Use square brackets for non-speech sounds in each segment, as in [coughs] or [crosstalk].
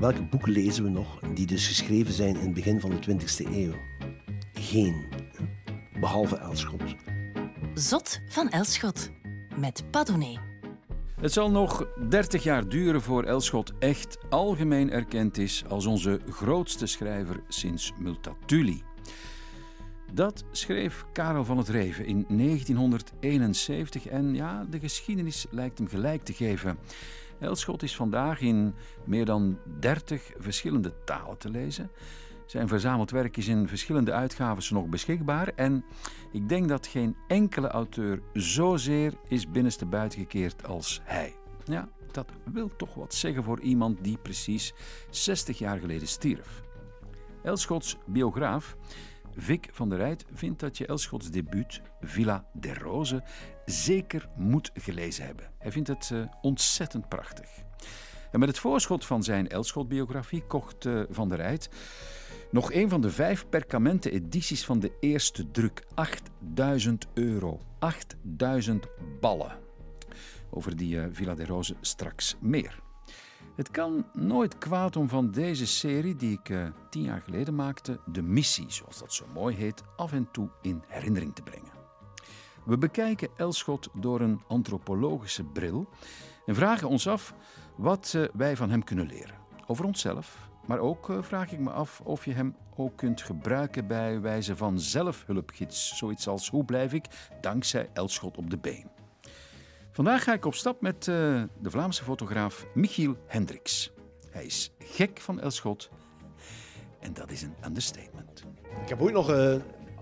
Welke boeken lezen we nog die dus geschreven zijn in het begin van de 20e eeuw? Geen. Behalve Elschot. Zot van Elschot met Padone. Het zal nog 30 jaar duren voor Elschot echt algemeen erkend is als onze grootste schrijver sinds Multatuli. Dat schreef Karel van het Reven in 1971 en ja, de geschiedenis lijkt hem gelijk te geven. Elschot is vandaag in meer dan 30 verschillende talen te lezen. Zijn verzameld werk is in verschillende uitgaves nog beschikbaar en ik denk dat geen enkele auteur zozeer is binnenstebuiten gekeerd als hij. Ja, dat wil toch wat zeggen voor iemand die precies 60 jaar geleden stierf. Elschots biograaf Vic van der Rijt vindt dat je Elschots debuut Villa der Rose zeker moet gelezen hebben. Hij vindt het uh, ontzettend prachtig. En met het voorschot van zijn Elschot-biografie kocht uh, Van der Rijt nog een van de vijf perkamenten edities van de eerste druk. 8000 euro. 8000 ballen. Over die uh, Villa der Rose straks meer. Het kan nooit kwaad om van deze serie, die ik tien jaar geleden maakte, de missie, zoals dat zo mooi heet, af en toe in herinnering te brengen. We bekijken Elschot door een antropologische bril en vragen ons af wat uh, wij van hem kunnen leren. Over onszelf, maar ook uh, vraag ik me af of je hem ook kunt gebruiken bij wijze van zelfhulpgids. Zoiets als hoe blijf ik dankzij Elschot op de been. Vandaag ga ik op stap met uh, de Vlaamse fotograaf Michiel Hendricks. Hij is gek van Elschot en dat is een understatement. Ik heb ooit nog uh,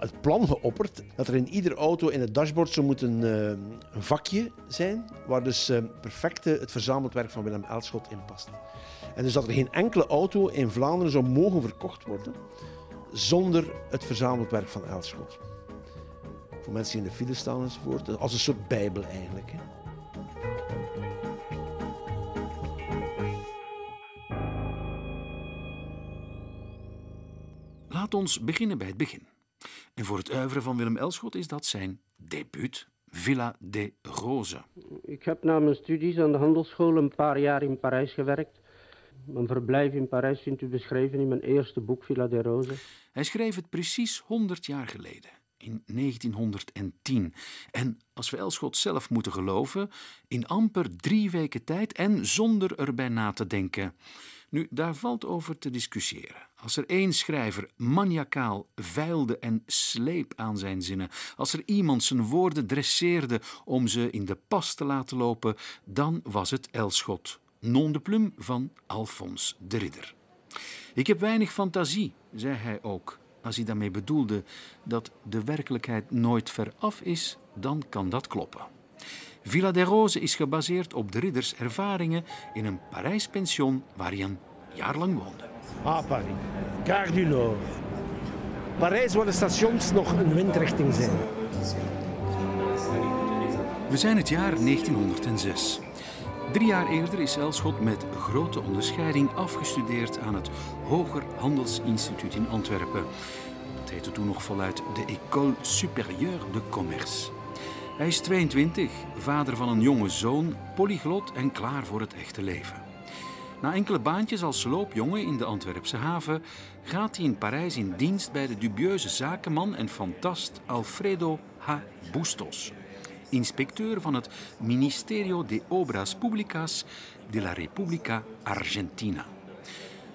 het plan geopperd dat er in ieder auto in het dashboard zou moeten uh, een vakje zijn waar dus perfect het verzameld werk van Willem Elschot in past. En dus dat er geen enkele auto in Vlaanderen zou mogen verkocht worden zonder het verzameld werk van Elschot. Voor mensen die in de file staan enzovoort. Als een soort bijbel eigenlijk. Hè. Laat ons beginnen bij het begin. En voor het uiveren van Willem Elschot is dat zijn debuut, Villa de Rose. Ik heb na mijn studies aan de handelsschool een paar jaar in Parijs gewerkt. Mijn verblijf in Parijs vindt u beschreven in mijn eerste boek Villa de Rose. Hij schreef het precies 100 jaar geleden, in 1910. En als we Elschot zelf moeten geloven, in amper drie weken tijd en zonder erbij na te denken. Nu, daar valt over te discussiëren. Als er één schrijver maniacaal veilde en sleep aan zijn zinnen, als er iemand zijn woorden dresseerde om ze in de pas te laten lopen, dan was het Elschot, non de plume van Alfons de Ridder. Ik heb weinig fantasie, zei hij ook. Als hij daarmee bedoelde dat de werkelijkheid nooit veraf is, dan kan dat kloppen. Villa des Roses is gebaseerd op de ridders ervaringen in een Parijs pension waar hij een jaar lang woonde. Ah, Paris. Gare du Nord. Parijs waar de stations nog een windrichting zijn. We zijn het jaar 1906. Drie jaar eerder is Elschot met grote onderscheiding afgestudeerd aan het Hoger Handelsinstituut in Antwerpen. Dat heette toen nog voluit de École Supérieure de Commerce. Hij is 22, vader van een jonge zoon, polyglot en klaar voor het echte leven. Na enkele baantjes als sloopjongen in de Antwerpse haven gaat hij in Parijs in dienst bij de dubieuze zakenman en fantast Alfredo H. Bustos, inspecteur van het Ministerio de Obras Públicas de la República Argentina.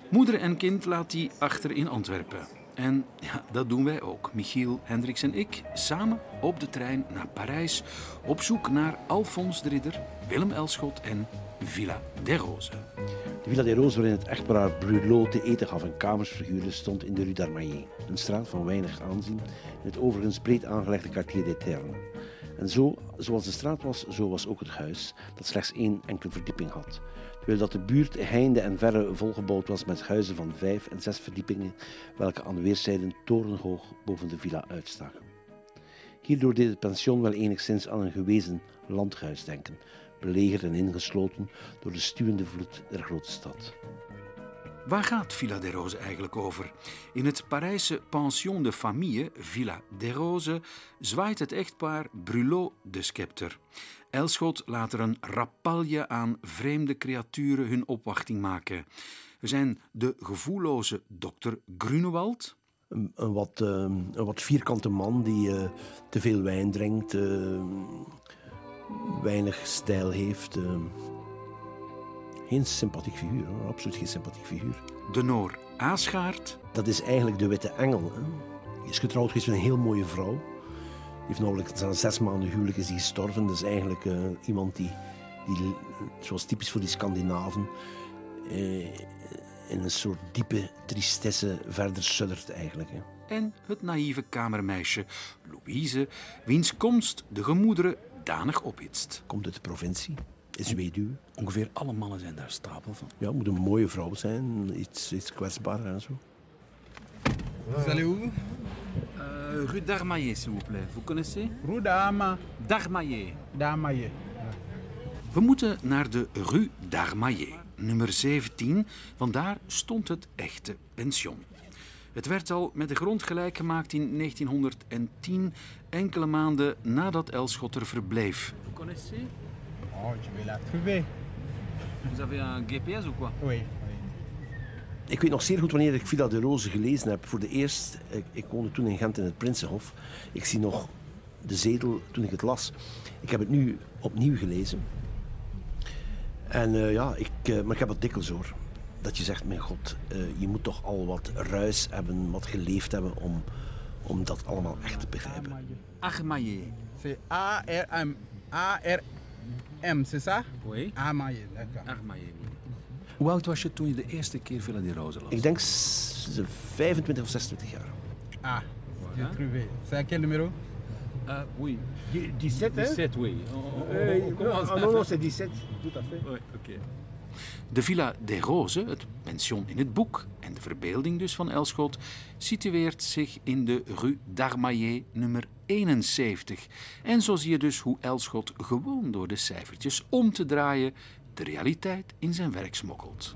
Moeder en kind laat hij achter in Antwerpen. En ja, dat doen wij ook, Michiel Hendricks en ik, samen op de trein naar Parijs op zoek naar Alfons de Ridder, Willem Elschot en Villa des Roses. De Villa des Roses, waarin het echtpaar Brulot te eten gaf en kamers verhuurde, stond in de Rue d'Armaillet. Een straat van weinig aanzien in het overigens breed aangelegde quartier des Ternes. En zo, zoals de straat was, zo was ook het huis, dat slechts één enkele verdieping had. Terwijl dat de buurt heinde en verre volgebouwd was met huizen van vijf en zes verdiepingen, welke aan weerszijden torenhoog boven de villa uitstaken. Hierdoor deed het pension wel enigszins aan een gewezen landhuis denken, belegerd en ingesloten door de stuwende vloed der grote stad. Waar gaat Villa des Roses eigenlijk over? In het Parijse pension de famille, Villa des Roses, zwaait het echtpaar Brulot de scepter. Elschot laat er een rapalje aan vreemde creaturen hun opwachting maken. We zijn de gevoelloze dokter Grunewald. Een, wat, eh, een wat vierkante man die eh, te veel wijn drinkt, eh, weinig stijl heeft. Eh. geen sympathiek figuur, hoor. absoluut geen sympathiek figuur. De Noor Aasgaard. Dat is eigenlijk de witte engel. Hè. Die is getrouwd geweest met een heel mooie vrouw. Die heeft nauwelijks aan zes maanden huwelijk is die gestorven. Dat is eigenlijk eh, iemand die, die, zoals typisch voor die Scandinaven, eh, in een soort diepe tristesse verder suddert eigenlijk. Hè. En het naïeve kamermeisje Louise, wiens komst de gemoederen danig ophitst. Komt uit de provincie, is weduwe. Ongeveer alle mannen zijn daar stapel van. Ja, moet een mooie vrouw zijn, iets, iets kwetsbaar en zo. Vous allez où Euh, rue d'Armaillet, s'il vous plaît. Vous connaissez Rue D'Armaillet. We moeten naar de Rue d'Armaillet, nummer 17. Vandaar stond het echte pension. Het werd al met de grond gelijk gemaakt in 1910, enkele maanden nadat Elschot er verbleef. Vous connaissez Oh, je vais la trouver. Vous avez un GPS ou quoi Oui. Ik weet nog zeer goed wanneer ik Villa de Rose gelezen heb. Voor de eerst, ik, ik woonde toen in Gent in het Prinsenhof. Ik zie nog de zetel toen ik het las. Ik heb het nu opnieuw gelezen. En eh, ja, ik, eh, maar ik heb het dikwijls hoor. Dat je zegt, mijn god, eh, je moet toch al wat ruis hebben, wat geleefd hebben om, om dat allemaal echt te begrijpen. Armaillet. C'est A-R-M. A-R-M, c'est ça Oui. Amaye, d'accord. Armaillet. Hoe oud was je toen je de eerste keer Villa di Rose las? Ik denk s- 25 of 26 jaar. Ah, j'ai trouvé. C'est à quel numéro Uh, oui. 17, 17, oui. Ah non, non, c'est 17, tout à fait. Oui, oké. De Villa des Roses, het pension in het boek en de verbeelding dus van Elschot, situeert zich in de Rue d'Armaillet nummer 71. En zo zie je dus hoe Elschot gewoon door de cijfertjes om te draaien de realiteit in zijn werk smokkelt.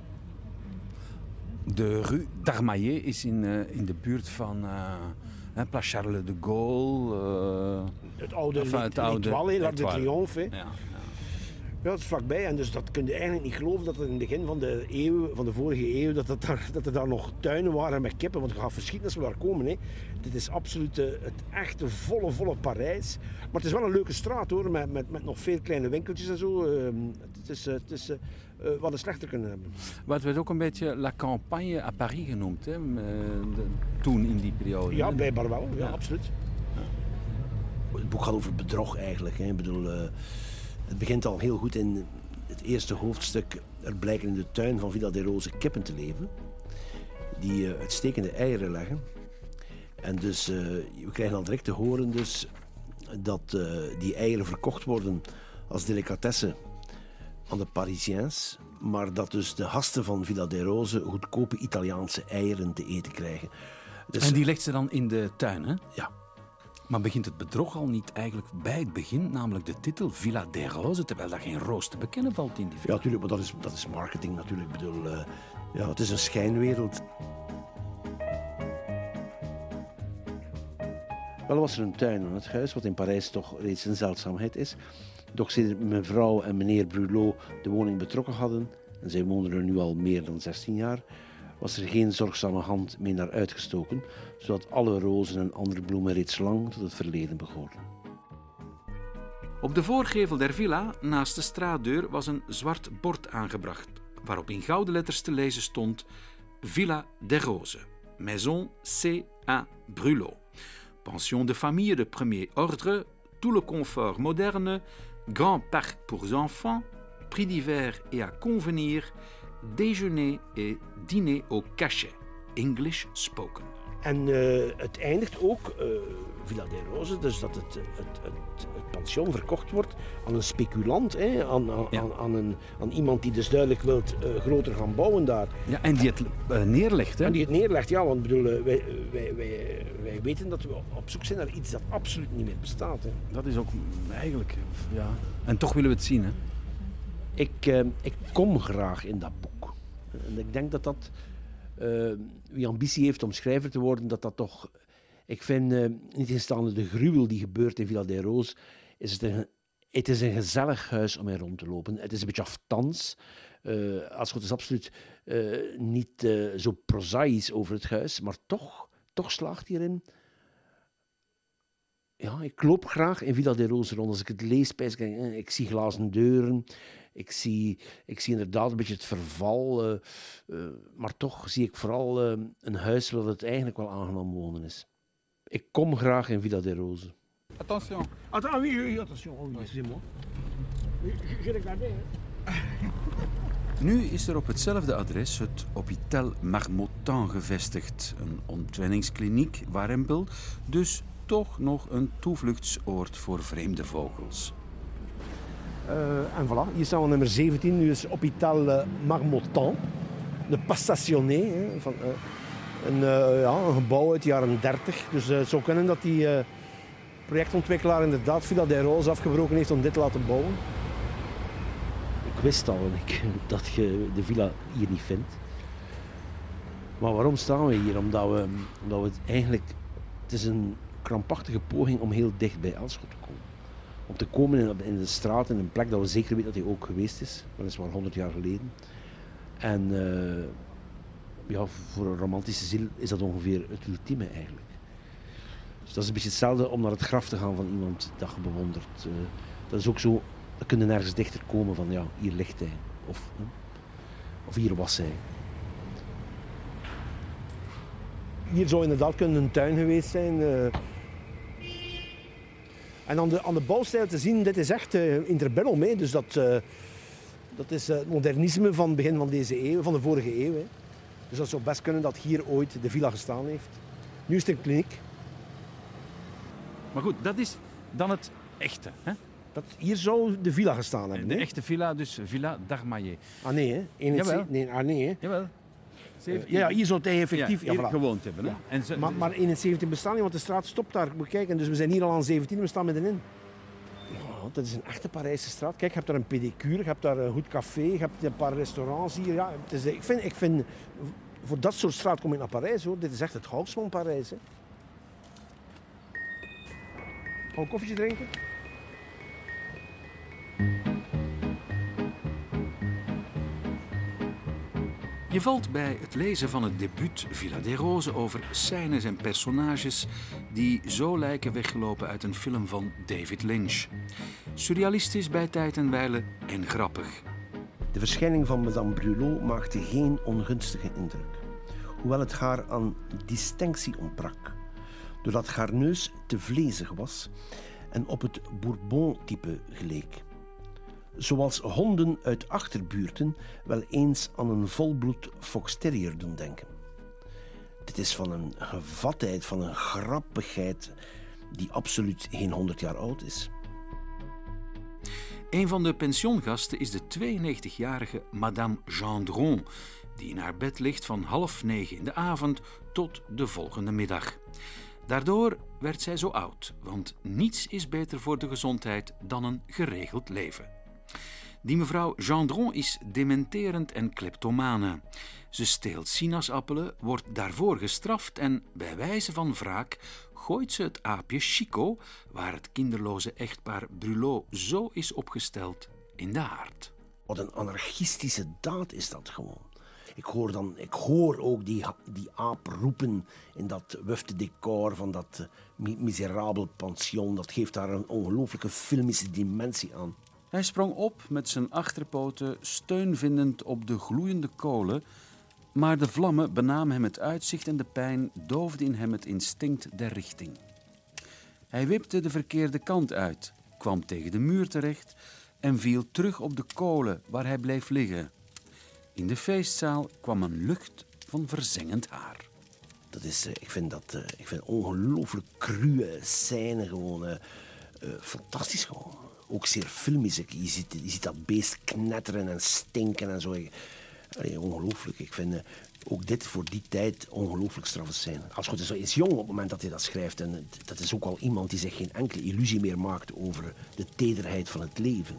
De Rue d'Armaillet is in, eh, in de buurt van eh, hè, Place Charles de Gaulle. eh, Het oude Enfin, het oude- l'Arc de. Triomphe. hè. ja, Ja, dat is vlakbij. En dus dat kun je eigenlijk niet geloven dat er in het begin van de eeuw, van de vorige eeuw, dat, het daar, dat er daar nog tuinen waren met kippen. Want je gaat verschieten als we daar komen. Hè. Dit is absoluut eh, het echte volle, volle Parijs. Maar het is wel een leuke straat hoor, met, met, met nog veel kleine winkeltjes en zo. Ehm, het is, eh, het is eh, wat een slechter kunnen hebben. Het werd ook een beetje La Campagne à Paris genoemd, hè? de- toen in die periode. Ja, hè? blijkbaar wel. Ja, Ja. absoluut. Het boek gaat over bedrog eigenlijk. Hè. Ik bedoel, eh, het begint al heel goed in het eerste hoofdstuk. Er blijken in de tuin van Villa de Rose kippen te leven. Die eh, uitstekende eieren leggen. En dus, eh, we krijgen al direct te horen dus dat eh, die eieren verkocht worden als delicatesse aan de Parisiens. Maar dat dus de gasten van Villa de Rose goedkope Italiaanse eieren te eten krijgen. Dus, En die legt ze dan in de tuin, hè? ja, Maar begint het bedrog al niet eigenlijk bij het begin, namelijk de titel Villa des Roses, terwijl daar geen roos te bekennen valt in die Ja, villa? natuurlijk, maar dat is, dat is marketing natuurlijk. Ik bedoel, eh, ja, het is een schijnwereld. Wel was er een tuin aan het huis, wat in Parijs toch reeds een zeldzaamheid is. Doch sinds mevrouw en meneer Brulot de woning betrokken hadden, en zij woonden er nu al meer dan 16 jaar, was er geen zorgzame hand meer naar uitgestoken, zodat alle rozen en andere bloemen reeds lang tot het verleden behoorden. Op de voorgevel der villa, naast de straatdeur, was een zwart bord aangebracht, waarop in gouden letters te lezen stond Villa des Roses, Maison C.A. Brulot. Pension de famille de premier ordre, tout le confort moderne, grand parc pour enfants, prix d'hiver et à convenir, déjeuner et dîner au cachet, English spoken. En eh, het eindigt ook, eh, Villa de Rose, dus dat het, het, het, het pension verkocht wordt aan een speculant, hè, aan, aan, Ja. aan, aan, een, aan iemand die dus duidelijk wil groter gaan bouwen daar. Ja, en die het eh, neerlegt, hè? En die het neerlegt, ja, want bedoel, eh, wij, wij, wij, wij weten dat we op zoek zijn naar iets dat absoluut niet meer bestaat. Hè. Dat is ook eigenlijk, ja. En toch willen we het zien, hè? Ik, eh, ik kom graag in dat boek. En ik denk dat dat, eh, wie ambitie heeft om schrijver te worden, dat dat toch... Ik vind, eh niet instaande de gruwel die gebeurt in Villa de Roos, is het een, het is een gezellig huis om in rond te lopen. Het is een beetje aftans. Uh, Elschot is absoluut niet zo prozaïs over het huis, maar toch, toch slaagt hij erin. Ja, ik loop graag in Villa de Rose rond. Als ik het lees, ik zie glazen deuren. Ik zie, ik zie inderdaad een beetje het verval. maar toch zie ik vooral een huis waar het eigenlijk wel aangenaam wonen is. Ik kom graag in Villa de Rose. Attention. Attends, oui, oui, attention. Oh, excusez-moi. Je regardais, [laughs] Nu is er op hetzelfde adres het Hôpital Marmottan gevestigd. Een ontwenningskliniek, warempel, dus toch nog een toevluchtsoord voor vreemde vogels. Uh, en voilà, hier staan we nummer 17, nu is Hôpital Marmottan. De Passationné, van, uh, een, ja, een gebouw uit de jaren 30. Dus het zou kunnen dat die projectontwikkelaar inderdaad Villa de Rose afgebroken heeft om dit te laten bouwen. Ik wist al [laughs] dat je de villa hier niet vindt. Maar waarom staan we hier? Omdat we, omdat we het eigenlijk... Het is een krampachtige poging om heel dicht bij Elschot te komen. Te komen in, in de straat, in een plek dat we zeker weten dat hij ook geweest is. Weliswaar 100 jaar geleden. En uh, ja, voor een romantische ziel is dat ongeveer het ultieme eigenlijk. Dus dat is een beetje hetzelfde om naar het graf te gaan van iemand dat je bewondert. Uh, dat is ook zo, dan kun je nergens dichter komen van ja, hier ligt hij. Of, of hier was hij. Hier zou inderdaad kunnen een tuin geweest zijn. En aan de, aan de bouwstijl te zien, dit is echt uh, interbellum. Hè. Dus dat, uh, dat is het modernisme van het begin van deze eeuw, van de vorige eeuw. Hè. Dus dat zou best kunnen dat hier ooit de villa gestaan heeft. Nu is het een kliniek. Maar goed, dat is dan het echte. Hè? Dat, hier zou de villa gestaan hebben. De echte villa, dus Villa d'Armaillet. Ah nee, hè? Jawel. Nee, ah, nee hè? Jawel. Uh, ja, hier zou hij effectief ja, hier ja, voilà. gewoond hebben. Hè? Ja. En ze, maar, maar 71 bestaan niet, want de straat stopt daar. Moet kijken, dus we zijn hier al aan 17, we staan middenin. Ja, dat is een echte Parijse straat. Kijk, je hebt daar een pedicure, je hebt daar een goed café, je hebt een paar restaurants hier. Ja, het is, ik, vind, ik vind, voor dat soort straat kom ik naar Parijs hoor. Dit is echt het hout van Parijs. Hè. Gaan we een koffietje drinken? Je valt bij het lezen van het debuut Villa des Roses over scènes en personages die zo lijken weggelopen uit een film van David Lynch. Surrealistisch bij tijd en wijle en grappig. De verschijning van Madame Brulot maakte geen ongunstige indruk, hoewel het haar aan distinctie ontbrak doordat haar neus te vlezig was en op het Bourbon-type geleek. Zoals honden uit achterbuurten wel eens aan een volbloed foxterrier doen denken. Dit is van een gevatheid, van een grappigheid die absoluut geen 100 jaar oud is. Een van de pensioengasten is de 92-jarige Madame Gendron, die in haar bed ligt van half negen in de avond tot de volgende middag. Daardoor werd zij zo oud, want niets is beter voor de gezondheid dan een geregeld leven. Die mevrouw Gendron is dementerend en kleptomane. Ze steelt sinaasappelen, wordt daarvoor gestraft en bij wijze van wraak gooit ze het aapje Chico, waar het kinderloze echtpaar Brulot zo is opgesteld, in de haard. Wat een anarchistische daad is dat gewoon. Ik hoor, dan, ik hoor ook die, die aap roepen in dat wufte decor van dat uh, miserabel pension. Dat geeft daar een ongelooflijke filmische dimensie aan. Hij sprong op met zijn achterpoten, steun vindend op de gloeiende kolen. Maar de vlammen benamen hem het uitzicht en de pijn doofde in hem het instinct der richting. Hij wipte de verkeerde kant uit, kwam tegen de muur terecht en viel terug op de kolen waar hij bleef liggen. In de feestzaal kwam een lucht van verzengend haar. Dat is, ik vind dat uh, ik vind ongelooflijk cruwe scène gewoon. Uh, fantastisch gewoon. Ook zeer filmisch. Je ziet, dat beest knetteren en stinken en zo. Allee, ongelooflijk. Ik vind ook dit voor die tijd ongelooflijk straffe zijn. Als goed is, is jong op het moment dat hij dat schrijft. En dat is ook al iemand die zich geen enkele illusie meer maakt over de tederheid van het leven.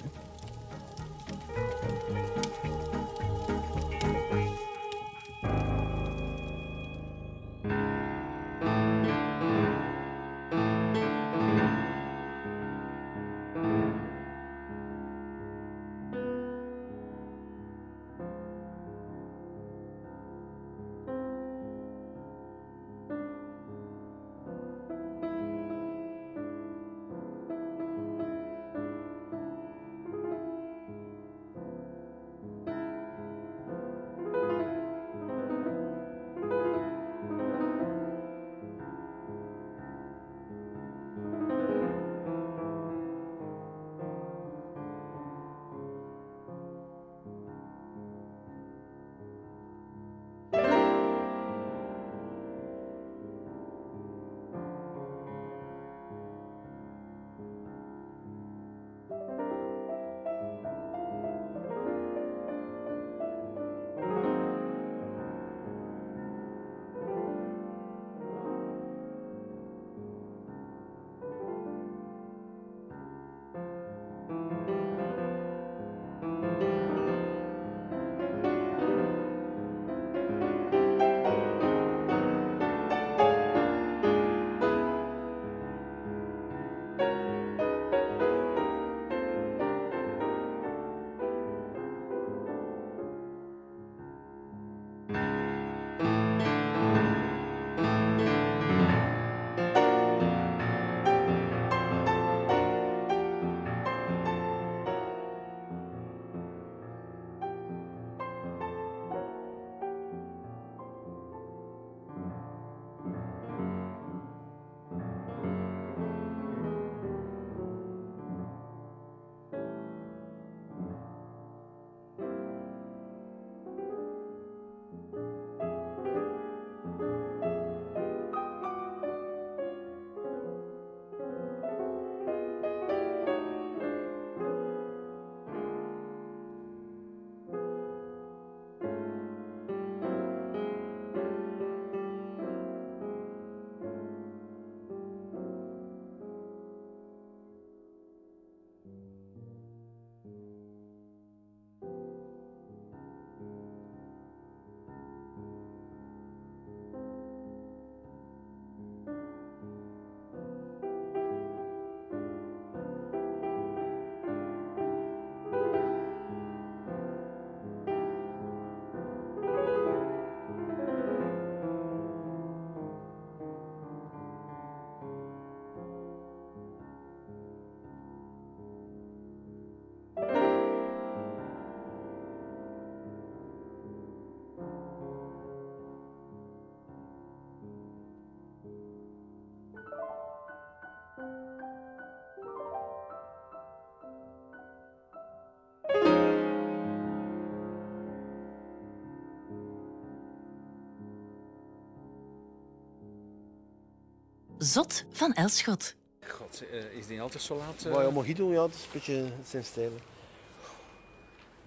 Zot van Elschot. God, eh, is die altijd zo laat? Maar ja, mojito, ja, dat is een beetje zijn stijl.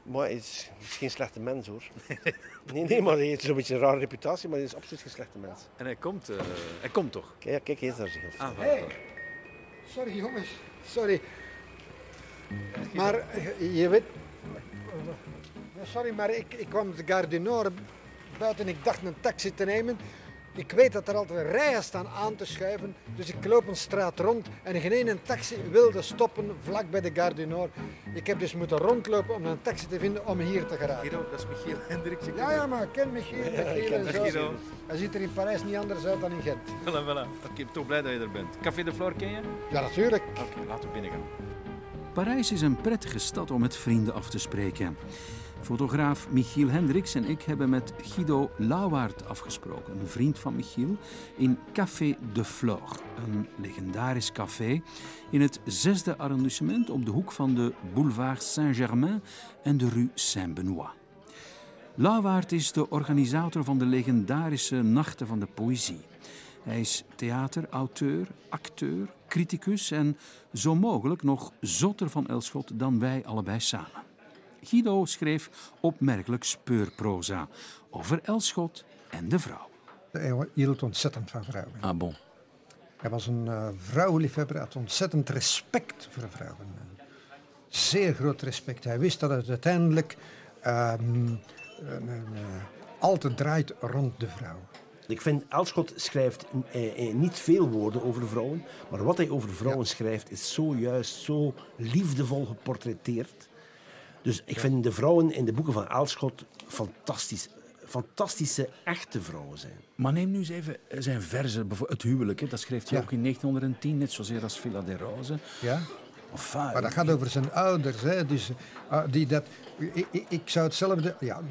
Maar hij is, hij is geen slechte mens hoor. [laughs] nee, nee, maar hij heeft zo'n beetje een rare reputatie, maar hij is absoluut geen slechte mens. En hij komt, eh, hij komt toch? Kijk, kijk eens naar zich. Ah, Hey. Sorry jongens, sorry. Maar je weet... Ja, Sorry, maar ik, ik kwam de Gare du Nord buiten. Ik dacht een taxi te nemen. Ik weet dat er altijd rijen staan aan te schuiven. Dus ik loop een straat rond en geen ene taxi wilde stoppen vlak bij de Gare du Nord. Ik heb dus moeten rondlopen om een taxi te vinden om hier te geraken. Guido, dat is Michiel Hendricks. Ja, ja, maar ik ken Michiel. Michiel en zo. Hij ziet er in Parijs niet anders uit dan in Gent. Voilà, voilà. Oké, ik ben toch blij dat je er bent. Café de Flore ken je? Ja, natuurlijk. Oké, laten we binnen gaan. Parijs is een prettige stad om met vrienden af te spreken. Fotograaf Michiel Hendricks en ik hebben met Guido Lauwaard afgesproken, een vriend van Michiel, in Café de Flore, een legendarisch café in het zesde arrondissement op de hoek van de boulevard Saint-Germain en de rue Saint-Benoît. Lauwaard is de organisator van de legendarische Nachten van de Poëzie. Hij is theater, auteur, acteur, criticus en zo mogelijk nog zotter van Elschot dan wij allebei samen. Guido schreef opmerkelijk speurproza over Elschot en de vrouw. Hij hield ontzettend van vrouwen. Ah bon. Hij was een uh, vrouwenliefhebber, had ontzettend respect voor vrouwen. Zeer groot respect. Hij wist dat het uiteindelijk ehm, een, een, uh, altijd draait rond de vrouw. Ik vind Elschot schrijft eh, eh, niet veel woorden over vrouwen, maar wat hij over vrouwen ja. schrijft is zojuist zo liefdevol geportretteerd. Dus ik vind de vrouwen in de boeken van Elschot fantastisch. Fantastische, echte vrouwen zijn. Maar neem nu eens even zijn verzen, het huwelijk. Hè. Dat schreef hij ja. ook in 1910, net zozeer als Villa de Rose. Ja. Enfin, maar dat gaat over zijn ouders. Hè. Dus, uh, die dat, ik, ik, ik, zou hetzelfde... Ja,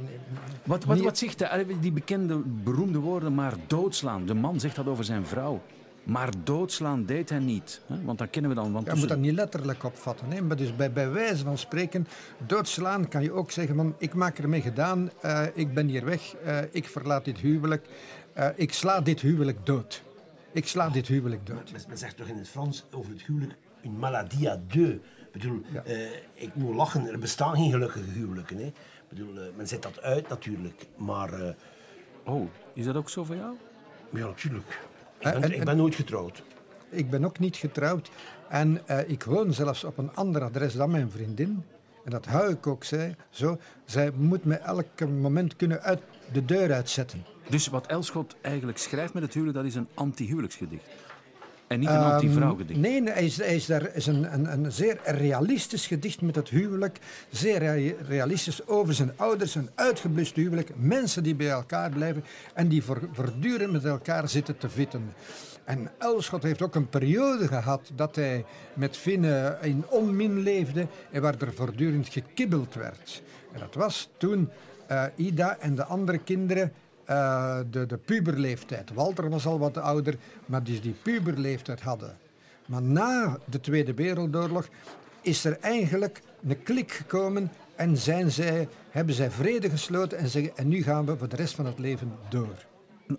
wat, wat, wat zegt de, die bekende, beroemde woorden, maar doodslaan? De man zegt dat over zijn vrouw. Maar doodslaan deed hij niet. Hè? Want dat kennen we dan. Want ja, je moet dat niet letterlijk opvatten. Hè? Maar dus bij, bij wijze van spreken, doodslaan kan je ook zeggen van ik maak ermee gedaan, uh, ik ben hier weg, uh, ik verlaat dit huwelijk, uh, ik sla dit huwelijk dood. Ik sla oh, dit huwelijk dood. Men, men zegt toch in het Frans over het huwelijk een maladie à deux. Ik bedoel, ja. ik moet lachen, er bestaan geen gelukkige huwelijken. Hè? Ik bedoel, men zet dat uit natuurlijk, maar... oh, is dat ook zo voor jou? Ja, natuurlijk. Ik ben, en, ik ben nooit getrouwd. Ik ben ook niet getrouwd. En uh, ik woon zelfs op een ander adres dan mijn vriendin. En dat hou ik ook zij, zo. Zij moet me elk moment kunnen uit de deur uitzetten. Dus wat Elschot eigenlijk schrijft met het huwelijk, dat is een anti-huwelijksgedicht? En niet een um, anti-vrouwgedicht? Nee, hij is, is, daar is een, een, een zeer realistisch gedicht met het huwelijk. Zeer realistisch over zijn ouders, een uitgeblust huwelijk. Mensen die bij elkaar blijven en die voortdurend met elkaar zitten te vitten. En Elschot heeft ook een periode gehad dat hij met Fine in onmin leefde en waar er voortdurend gekibbeld werd. En dat was toen uh, Ida en de andere kinderen uh, de, de puberleeftijd. Walter was al wat ouder, maar dus die puberleeftijd hadden. Maar na de Tweede Wereldoorlog is er eigenlijk een klik gekomen en zijn zij, hebben zij vrede gesloten en zeggen en nu gaan we voor de rest van het leven door.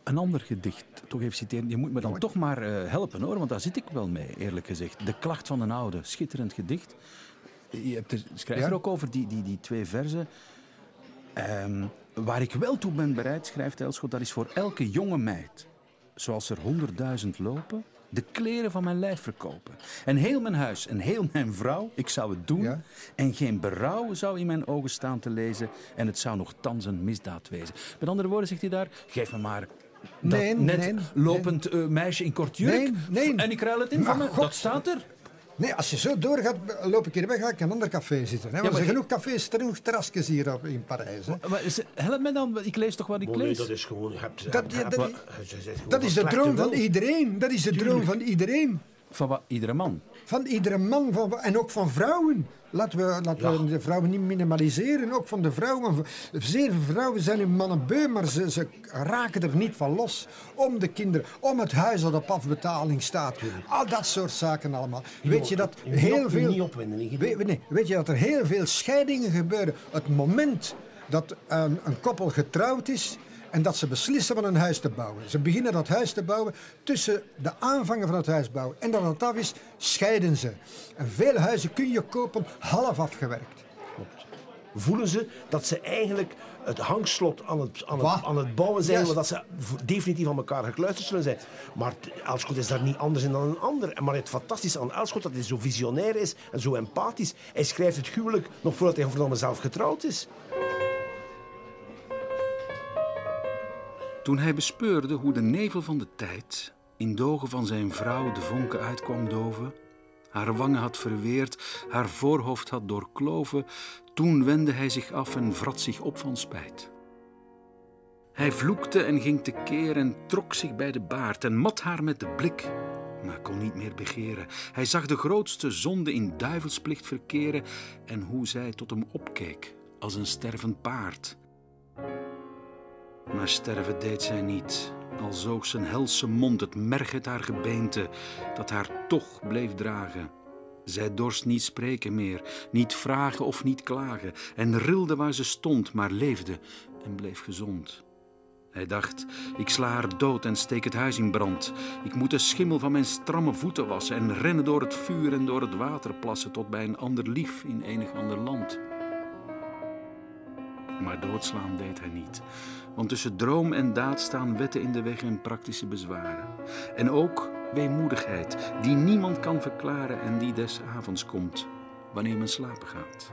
Een ander gedicht, toch even citeren. Je moet me dan ja. toch maar uh, helpen hoor, want daar zit ik wel mee, eerlijk gezegd. De klacht van een oude, schitterend gedicht. Je hebt er, schrijf er ook over, die, die, die twee verzen. Um, waar ik wel toe ben bereid, schrijft Elschot, dat is voor elke jonge meid, zoals er honderdduizend lopen, de kleren van mijn lijf verkopen. En heel mijn huis en heel mijn vrouw, ik zou het doen. Ja. En geen berouw zou in mijn ogen staan te lezen. En het zou nog thans een misdaad wezen. Met andere woorden zegt hij daar, geef me maar dat nee, net nee, lopend nee. Uh, meisje in kort jurk. En ik ruil het in van me. Dat staat er. Nee, als je zo doorgaat, loop ik hier weg, ga ik in een ander café zitten. Hè? Ja, er zijn genoeg cafés, genoeg terrasjes hier op, in Parijs. Hè? Maar, help me dan, ik lees toch wat ik nee, lees? dat is gewoon... Je hebt, dat, je hebt, dat, je dat is de droom van iedereen. Dat is de droom van iedereen. Van wat? Iedere man? Van iedere man van, en ook van vrouwen. Laten we, laten ja. we de vrouwen niet minimaliseren. Ook van de vrouwen. Zeer veel vrouwen zijn hun mannen beu, maar ze, ze raken er niet van los. Om de kinderen, om het huis dat op afbetaling staat. Al dat soort zaken allemaal. Weet je dat heel veel. Niet opwinden, weet, nee, weet je dat er heel veel scheidingen gebeuren. Het moment dat een, een koppel getrouwd is. En dat ze beslissen van een huis te bouwen. Ze beginnen dat huis te bouwen. Tussen de aanvangen van het huis bouwen en dat het af is, scheiden ze. En veel huizen kun je kopen half afgewerkt. Voelen ze dat ze eigenlijk het hangslot aan het, aan het, aan het bouwen zijn, Juist. maar dat ze definitief aan elkaar gekluisterd zullen zijn. Maar Elschot is daar niet anders in dan een ander. Maar het fantastische aan Elschot, dat hij zo visionair is en zo empathisch. Hij schrijft het huwelijk nog voordat hij verdomme zelf getrouwd is. Toen hij bespeurde hoe de nevel van de tijd in de van zijn vrouw de vonken uitkwam doven, haar wangen had verweerd, haar voorhoofd had doorkloven, toen wendde hij zich af en vrat zich op van spijt. Hij vloekte en ging tekeer en trok zich bij de baard en mat haar met de blik, maar kon niet meer begeren. Hij zag de grootste zonde in duivelsplicht verkeren en hoe zij tot hem opkeek als een stervend paard. Maar sterven deed zij niet, al zoog zijn helse mond het merg uit haar gebeente, dat haar toch bleef dragen. Zij dorst niet spreken meer, niet vragen of niet klagen, en rilde waar ze stond, maar leefde en bleef gezond. Hij dacht, ik sla haar dood en steek het huis in brand. Ik moet de schimmel van mijn stramme voeten wassen en rennen door het vuur en door het water plassen tot bij een ander lief in enig ander land. Maar doodslaan deed hij niet. Want tussen droom en daad staan wetten in de weg en praktische bezwaren. En ook weemoedigheid, die niemand kan verklaren en die des avonds komt, wanneer men slapen gaat.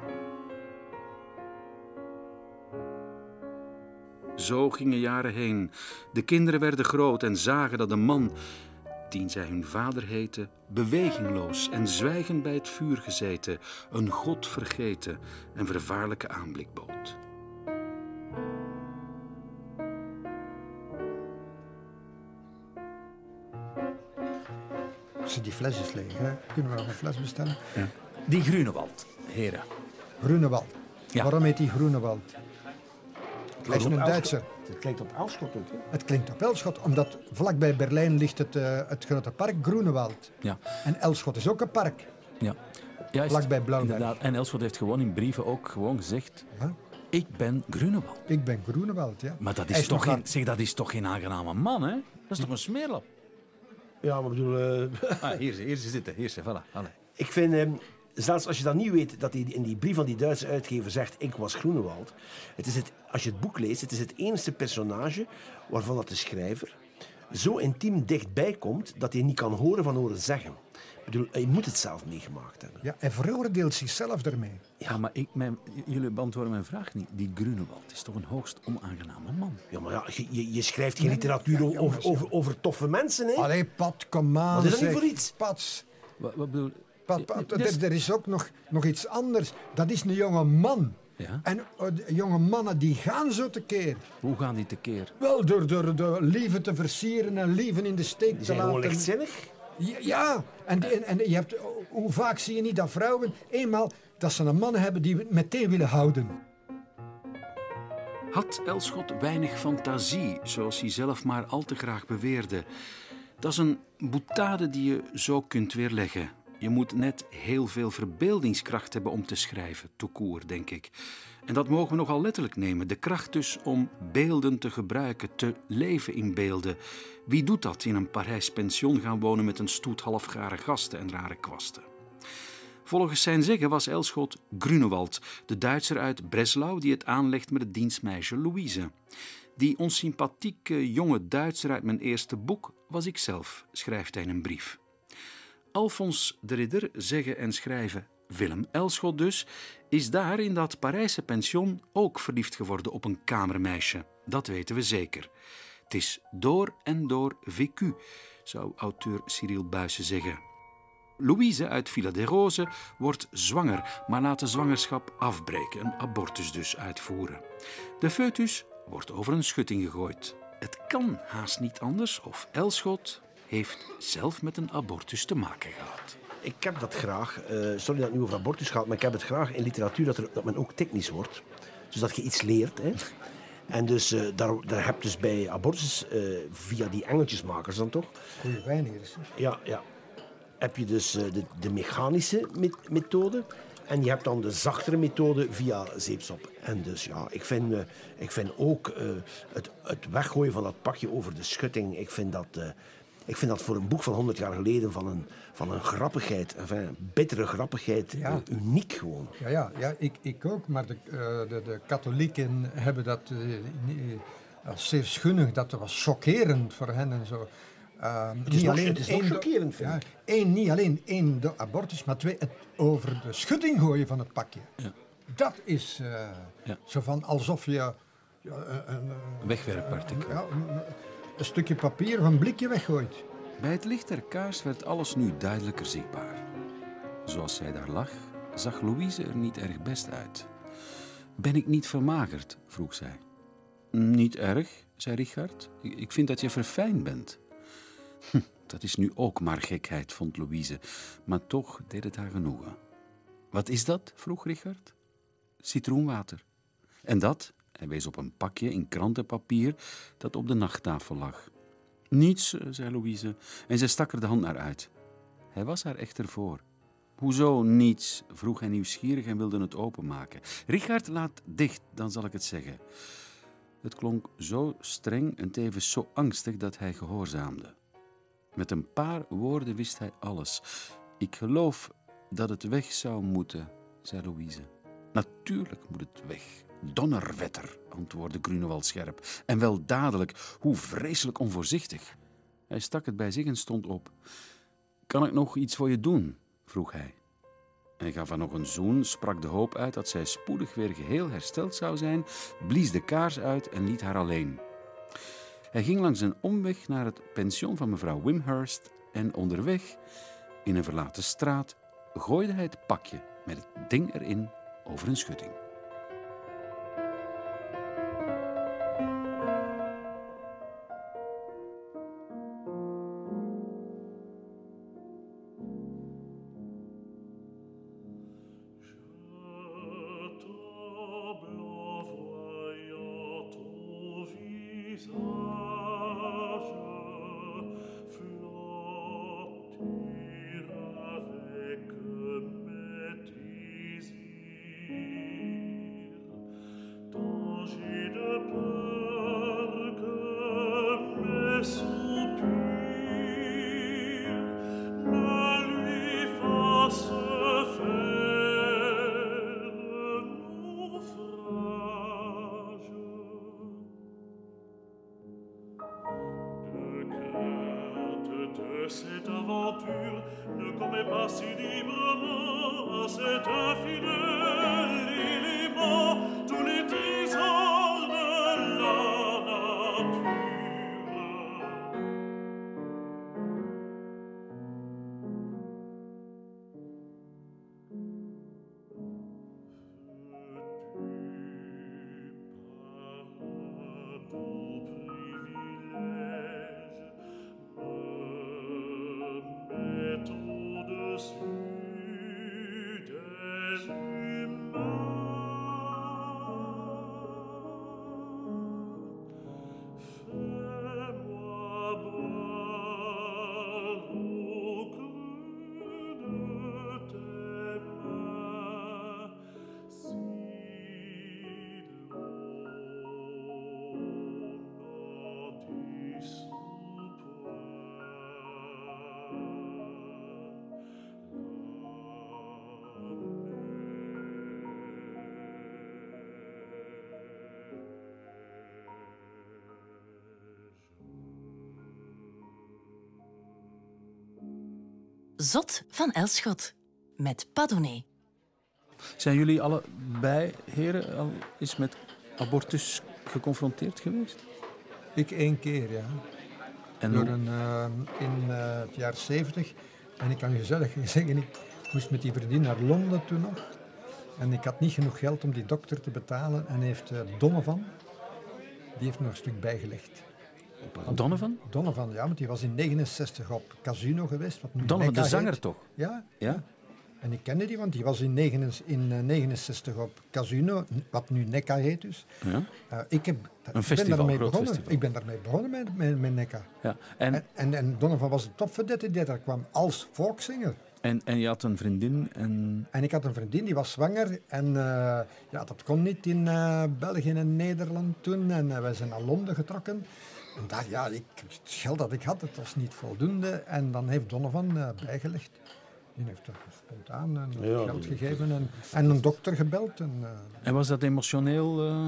Zo gingen jaren heen. De kinderen werden groot en zagen dat de man, dien zij hun vader heette, bewegingloos en zwijgend bij het vuur gezeten, een God vergeten en vervaarlijke aanblik bood. Als ze die flesjes leeg, hè? kunnen we nog een fles bestellen? Die Grunewald, heren. Groenewald. Ja. Waarom heet die Groenewald? Hij is op een. Duitser. Het klinkt op Elschot ook. Hè? Het klinkt op Elschot, omdat vlakbij Berlijn ligt het, eh, het grote park Groenewald. Ja, En Elschot is ook een park. ja. Juist, Vlakbij Blauwberg. Inderdaad. En Elschot heeft gewoon in brieven ook gewoon gezegd... Ja. Ik ben Grunewald. Ik ben Groenewald, ja. Maar dat is, toch geen, zeg, dat is toch geen aangename man, hè? Dat is toch een smeerlap? Ja, maar ik bedoel... eh, [laughs] Ah, hier, hier ze zitten. Hier ze, voilà. Allee. Ik vind, eh, zelfs als je dat niet weet, dat hij in die brief van die Duitse uitgever zegt: Ik was Groenewald. Het is het, als je het boek leest, het is het enige personage waarvan dat de schrijver zo intiem dichtbij komt dat hij niet kan horen van horen zeggen. Ik bedoel, hij moet het zelf meegemaakt hebben. Ja, hij veroordeelt zichzelf daarmee. Ja, maar ik, mijn, jullie beantwoorden mijn vraag niet. Die Grunewald is toch een hoogst onaangename man? Ja, maar ja, je, je, je schrijft geen literatuur over, over, over toffe mensen, hè? Allee, Pat, kom aan. Wat is dat niet zeg. voor iets? Pat, Wat, wat bedoel... Pat, Pat, Dus- er, er is ook nog, nog iets anders. Dat is een jonge man. Ja? En eh, de jonge mannen die gaan zo tekeer. Hoe gaan die tekeer? Wel door, door, door lieve te versieren en lieven in de steek Die te zijn gewoon laten. lichtzinnig. Ja. En, en, je hebt, hoe vaak zie je niet dat vrouwen eenmaal dat ze een man hebben die meteen willen houden. Had Elschot weinig fantasie, zoals hij zelf maar al te graag beweerde? Dat is een boetade die je zo kunt weerleggen. Je moet net heel veel verbeeldingskracht hebben om te schrijven, toekoer, denk ik. En dat mogen we nogal letterlijk nemen. De kracht dus om beelden te gebruiken, te leven in beelden. Wie doet dat in een Parijs pension gaan wonen met een stoet halfgare gasten en rare kwasten? Volgens zijn zeggen was Elschot Grunewald, de Duitser uit Breslau die het aanlegt met het dienstmeisje Louise. Die onsympathieke jonge Duitser uit mijn eerste boek was ik zelf, schrijft hij in een brief. Alfons de Ridder, zeggen en schrijven Willem Elschot dus, is daar in dat Parijse pension ook verliefd geworden op een kamermeisje. Dat weten we zeker. Het is door en door vécu, zou auteur Cyril Buijsen zeggen. Louise uit Villa des Roses wordt zwanger, maar laat de zwangerschap afbreken, een abortus dus uitvoeren. De foetus wordt over een schutting gegooid. Het kan haast niet anders of Elschot heeft zelf met een abortus te maken gehad. Ik heb dat graag, eh, sorry dat het nu over abortus gaat, maar ik heb het graag in literatuur dat, er, dat men ook technisch wordt. Dus dat je iets leert. Hè. [laughs] En dus eh, daar, daar heb je dus bij abortus, eh, via die engeltjesmakers dan toch, Goeie wijn hier. zeg. ja, ja, heb je dus de, de mechanische met- methode En je hebt dan de zachtere methode via zeepsop. En dus ja, ik vind, ik vind ook het, het weggooien van dat pakje over de schutting, ik vind dat... eh, ik vind dat voor een boek van 100 jaar geleden van een, van een grappigheid, enfin, een bittere grappigheid, Ja. eh, uniek gewoon. Ja, ja, ja ik, ik ook, maar de, eh, de, de katholieken hebben dat eh, niet- als zeer schunnig. Dat was chockerend voor hen en zo. Ehm, Het is nog- het is nog één do- chockerend, vind ja, ik. één, niet alleen één de abortus, maar twee, het over de schutting gooien van het pakje. Ja. Dat is eh, Ja. zo van alsof je ja, een, een, Wegwerpartikel. ja, een, stukje papier of een blikje weggooit. Bij het licht der kaars werd alles nu duidelijker zichtbaar. Zoals zij daar lag, zag Louise er niet erg best uit. Ben ik niet vermagerd? vroeg zij. Niet erg, zei Richard. Ik ik vind dat je verfijnd bent. Hm, dat is nu ook maar gekheid, vond Louise, maar toch deed het haar genoegen. Wat is dat? vroeg Richard. Citroenwater. En dat, hij wees op een pakje in krantenpapier dat op de nachttafel lag. Niets, eh, zei Louise, en zij stak er de hand naar uit. Hij was haar echter voor. Hoezo niets? vroeg hij nieuwsgierig en wilde het openmaken. Richard, laat dicht, dan zal ik het zeggen. Het klonk zo streng en tevens zo angstig dat hij gehoorzaamde. Met een paar woorden wist hij alles. Ik geloof dat het weg zou moeten, zei Louise. Natuurlijk moet het weg. Donnerwetter, antwoordde Grunewald scherp. En wel dadelijk, hoe vreselijk onvoorzichtig. Hij stak het bij zich en stond op. Kan ik nog iets voor je doen? vroeg hij. Hij gaf haar nog een zoen, sprak de hoop uit dat zij spoedig weer geheel hersteld zou zijn, blies de kaars uit en liet haar alleen. Hij ging langs een omweg naar het pension van mevrouw Wimhurst en onderweg, in een verlaten straat, gooide hij het pakje met het ding erin over een schutting. Cette aventure ne commet pas si librement à cet infidèle élément Zot van Elschot met Padone. Zijn jullie allebei, heren, al eens met abortus geconfronteerd geweest? Ik één keer, ja. En Door een, eh, in eh, het jaar 70. En ik kan je gezellig [laughs] zeggen, ik moest met die vriendin naar Londen toen nog. En ik had niet genoeg geld om die dokter te betalen. En heeft uh, Donovan, die heeft nog een stuk bijgelegd. Donovan? Donovan, ja, want die was in 69 op Casino geweest. Wat nu Donovan, de zanger heet. toch? Ja, Ja? en ik kende die, want die was in, 69 in eh, 69 op Casino, wat nu Nekka heet dus. Ja. Eh, ik, heb, ik festival, ben daarmee begonnen. festival. Ik ben daarmee begonnen met, met, met Nekka. ja. En, En, en, en Donovan was de topverdette die daar kwam als volkszanger. En, en je had een vriendin en... En ik had een vriendin die was zwanger en eh, ja, dat kon niet in België en Nederland toen. En wij zijn naar Londen getrokken. En daar, ja, ik, het geld dat ik had, het was niet voldoende. En dan heeft Donovan eh, bijgelegd. Die heeft er spontaan een Ja, geld die- gegeven en, en een dokter gebeld. En, eh, En was dat emotioneel eh,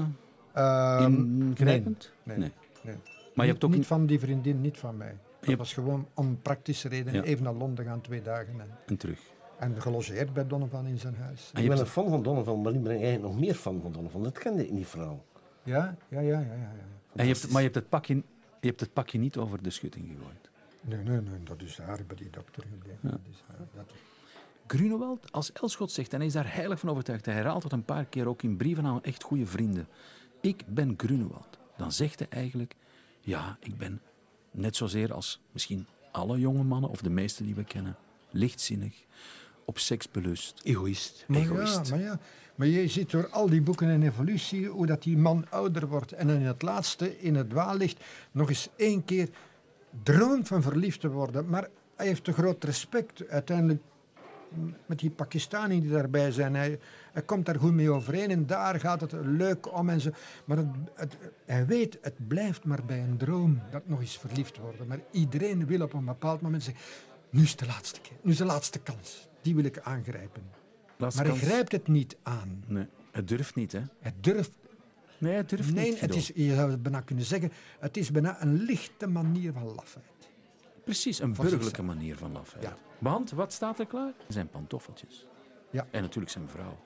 ehm, ingrijpend? nee, Nee. nee. Maar je hebt ook niet van die vriendin, niet van mij. Dat hebt- was gewoon om praktische redenen Ja. even naar Londen gaan, twee dagen. En, En terug. en gelogeerd bij Donovan in zijn huis. En Ik je ben hebt... een fan van Donovan, maar ik ben eigenlijk nog meer fan van Donovan. Dat kende ik niet verhaal. Ja, ja, ja, ja. ja, ja. En je hebt, maar je hebt, het pakje, je hebt het pakje niet over de schutting gegooid. Nee, nee, nee, dat is daar bij die dokter gebleven. Dat is waar, dat- Grunewald, als Elschot zegt, en hij is daar heilig van overtuigd, hij herhaalt het een paar keer ook in brieven aan echt goede vrienden. Ik ben Grunewald. Dan zegt hij eigenlijk, ja, ik ben net zozeer als misschien alle jonge mannen, of de meeste die we kennen, lichtzinnig, op seks belust. Egoïst. Maar Egoïst. Ja, maar, ja, maar je ziet door al die boeken en evolutie hoe dat die man ouder wordt. En in het laatste, in het dwaallicht, nog eens één keer droomt van verliefd te worden. Maar hij heeft te groot respect uiteindelijk met die Pakistanen die daarbij zijn. Hij, komt daar goed mee overeen en daar gaat het leuk om en zo. Maar het- hij weet, het blijft maar bij een droom dat nog eens verliefd worden. Maar iedereen wil op een bepaald moment zeggen, nu is de laatste keer, nu is de laatste kans. Die wil ik aangrijpen. Maar hij grijpt het niet aan. Nee, het durft niet, hè? Hij durft. Nee, het durft Nee, niet. het Guido. is, je zou het bijna kunnen zeggen, het is bijna een lichte manier van lafheid. Precies, een burgerlijke manier van lafheid. Ja. Want, wat staat er klaar? Zijn pantoffeltjes. Ja. En natuurlijk zijn vrouw.